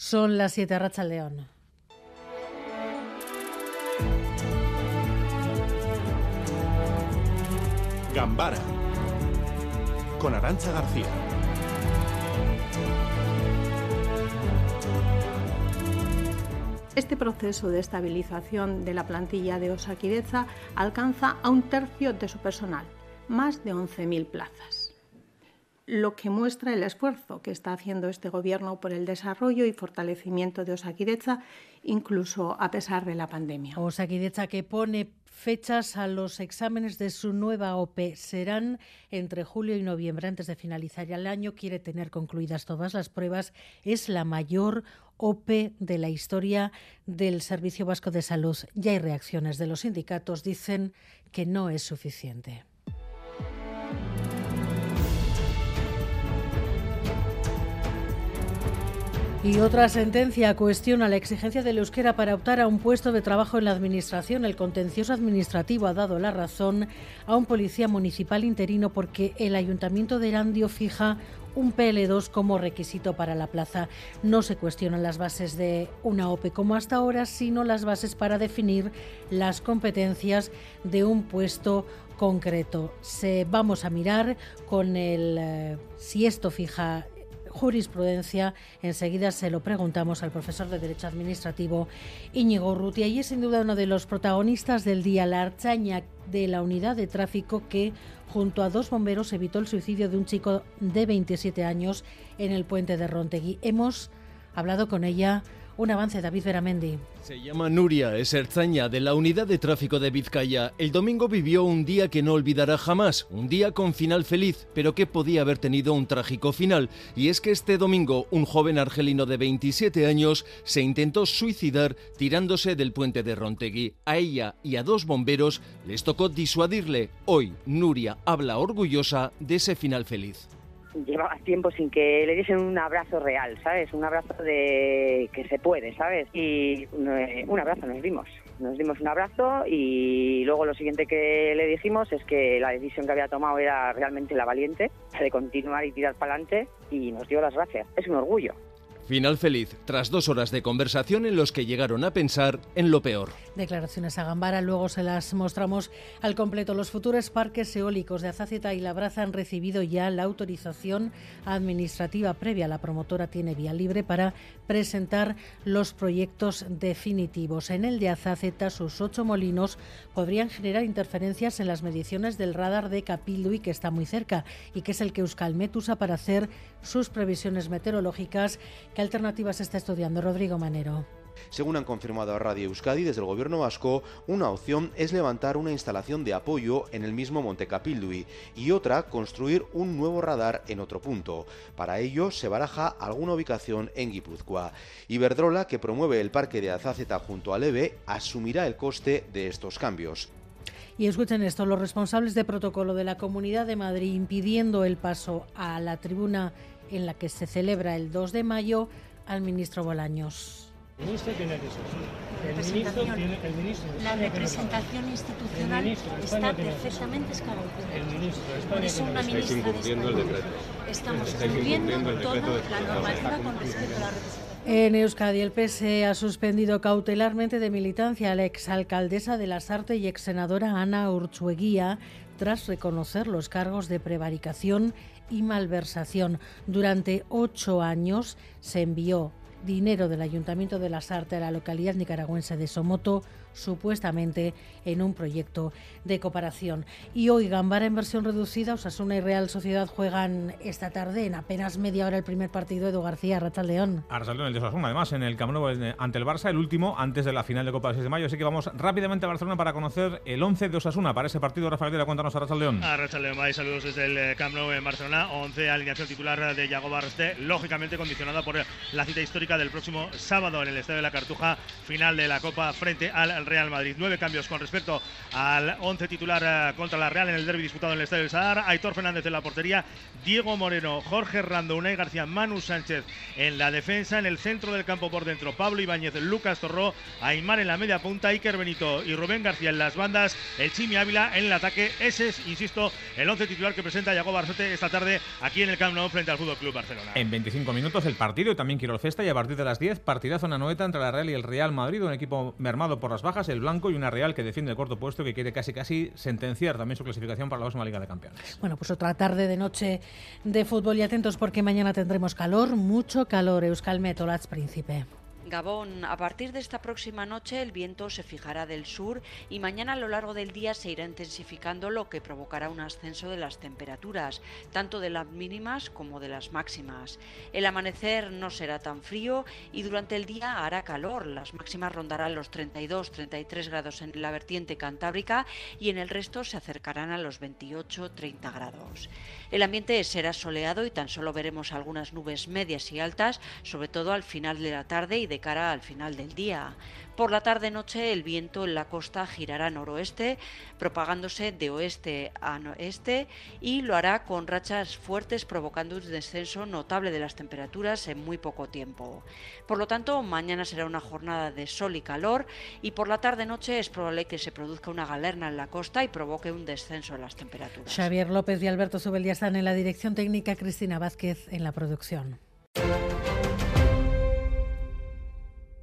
Son las 7 Racha León. Gambara con Arancha García. Este proceso de estabilización de la plantilla de Osaquideza alcanza a un tercio de su personal, más de 11.000 plazas lo que muestra el esfuerzo que está haciendo este Gobierno por el desarrollo y fortalecimiento de Osaquideza, incluso a pesar de la pandemia. Osaquideza que pone fechas a los exámenes de su nueva OPE serán entre julio y noviembre. Antes de finalizar el año, quiere tener concluidas todas las pruebas. Es la mayor OPE de la historia del Servicio Vasco de Salud. Ya hay reacciones de los sindicatos. Dicen que no es suficiente. Y otra sentencia cuestiona la exigencia del euskera para optar a un puesto de trabajo en la Administración. El contencioso administrativo ha dado la razón a un policía municipal interino porque el Ayuntamiento de Erandio fija un PL2 como requisito para la plaza. No se cuestionan las bases de una OPE como hasta ahora, sino las bases para definir las competencias de un puesto concreto. Se vamos a mirar con el eh, si esto fija jurisprudencia. Enseguida se lo preguntamos al profesor de Derecho Administrativo Íñigo Ruti. Y es sin duda uno de los protagonistas del día, la archaña de la unidad de tráfico que junto a dos bomberos evitó el suicidio de un chico de 27 años en el puente de Rontegui. Hemos hablado con ella un avance, David Veramendi. Se llama Nuria, es erzaña de la unidad de tráfico de Vizcaya. El domingo vivió un día que no olvidará jamás, un día con final feliz, pero que podía haber tenido un trágico final. Y es que este domingo un joven argelino de 27 años se intentó suicidar tirándose del puente de Rontegui. A ella y a dos bomberos les tocó disuadirle. Hoy Nuria habla orgullosa de ese final feliz llevaba tiempo sin que le diesen un abrazo real, ¿sabes? Un abrazo de que se puede, ¿sabes? Y eh, un abrazo nos dimos. Nos dimos un abrazo y luego lo siguiente que le dijimos es que la decisión que había tomado era realmente la valiente, de continuar y tirar para adelante y nos dio las gracias. Es un orgullo. Final feliz, tras dos horas de conversación en los que llegaron a pensar en lo peor. Declaraciones a Gambara, luego se las mostramos al completo. Los futuros parques eólicos de Azáceta y Labraza han recibido ya la autorización administrativa previa. La promotora tiene vía libre para presentar los proyectos definitivos. En el de Azáceta, sus ocho molinos podrían generar interferencias en las mediciones del radar de Capildui, que está muy cerca y que es el que Euskalmet usa para hacer sus previsiones meteorológicas ¿Qué alternativas está estudiando Rodrigo Manero? Según han confirmado a Radio Euskadi desde el gobierno vasco, una opción es levantar una instalación de apoyo en el mismo Monte Capildui y otra construir un nuevo radar en otro punto. Para ello se baraja alguna ubicación en Guipúzcoa. Iberdrola, que promueve el parque de Azáceta junto al EVE, asumirá el coste de estos cambios. Y escuchen esto, los responsables de protocolo de la Comunidad de Madrid impidiendo el paso a la tribuna en la que se celebra el 2 de mayo al ministro Bolaños. El ministro tiene que ser. El ministro tiene, el ministro la representación institucional está perfectamente esclarecida. El ministro España es una ministra incumpliendo el decreto. Estamos cumpliendo toda la normativa con respecto a la representación. En Euskadi, el PS ha suspendido cautelarmente de militancia a la exalcaldesa de la Sarte y ex senadora Ana Urchueguía tras reconocer los cargos de prevaricación y malversación. Durante ocho años se envió dinero del Ayuntamiento de la Sarte a la localidad nicaragüense de Somoto supuestamente en un proyecto de cooperación. Y hoy Gambara en versión reducida, Osasuna y Real Sociedad juegan esta tarde en apenas media hora el primer partido de Edu García, Racha León. León, el de Osasuna, además en el Camp Nou ante el Barça, el último antes de la final de Copa del 6 de mayo. Así que vamos rápidamente a Barcelona para conocer el 11 de Osasuna para ese partido. Rafael Vera, cuéntanos a Racha León. A León, saludos desde el eh, Camp Nou en Barcelona. 11 alineación titular de Yago Barste, lógicamente condicionada por la cita histórica del próximo sábado en el Estadio de la Cartuja, final de la Copa frente al Real Madrid. Nueve cambios con respecto al once titular eh, contra la Real en el derby disputado en el Estadio del Sadar. Aitor Fernández en la portería, Diego Moreno, Jorge Rando, Unai García, Manu Sánchez en la defensa, en el centro del campo por dentro, Pablo Ibáñez, Lucas Torró, Aymar en la media punta, Iker Benito y Rubén García en las bandas, el Chimi Ávila en el ataque. Ese es, insisto, el once titular que presenta Yago Barzete esta tarde aquí en el Camp Nou frente al Fútbol Club Barcelona. En 25 minutos el partido y también quiero el Festa y a partir de las 10, partidazo en Anoeta entre la Real y el Real Madrid, un equipo mermado por las bajas, el blanco y una Real que defiende el corto puesto que quiere casi casi sentenciar también su clasificación para la próxima Liga de Campeones. Bueno, pues otra tarde de noche de fútbol y atentos porque mañana tendremos calor, mucho calor, Euskal Metolats Príncipe. Gabón, a partir de esta próxima noche el viento se fijará del sur y mañana a lo largo del día se irá intensificando lo que provocará un ascenso de las temperaturas, tanto de las mínimas como de las máximas. El amanecer no será tan frío y durante el día hará calor. Las máximas rondarán los 32-33 grados en la vertiente cantábrica y en el resto se acercarán a los 28-30 grados. El ambiente será soleado y tan solo veremos algunas nubes medias y altas, sobre todo al final de la tarde y de cara al final del día. Por la tarde-noche el viento en la costa girará noroeste, propagándose de oeste a oeste y lo hará con rachas fuertes provocando un descenso notable de las temperaturas en muy poco tiempo. Por lo tanto, mañana será una jornada de sol y calor y por la tarde-noche es probable que se produzca una galerna en la costa y provoque un descenso en las temperaturas. Xavier López y Alberto Subeldía están en la dirección técnica, Cristina Vázquez en la producción.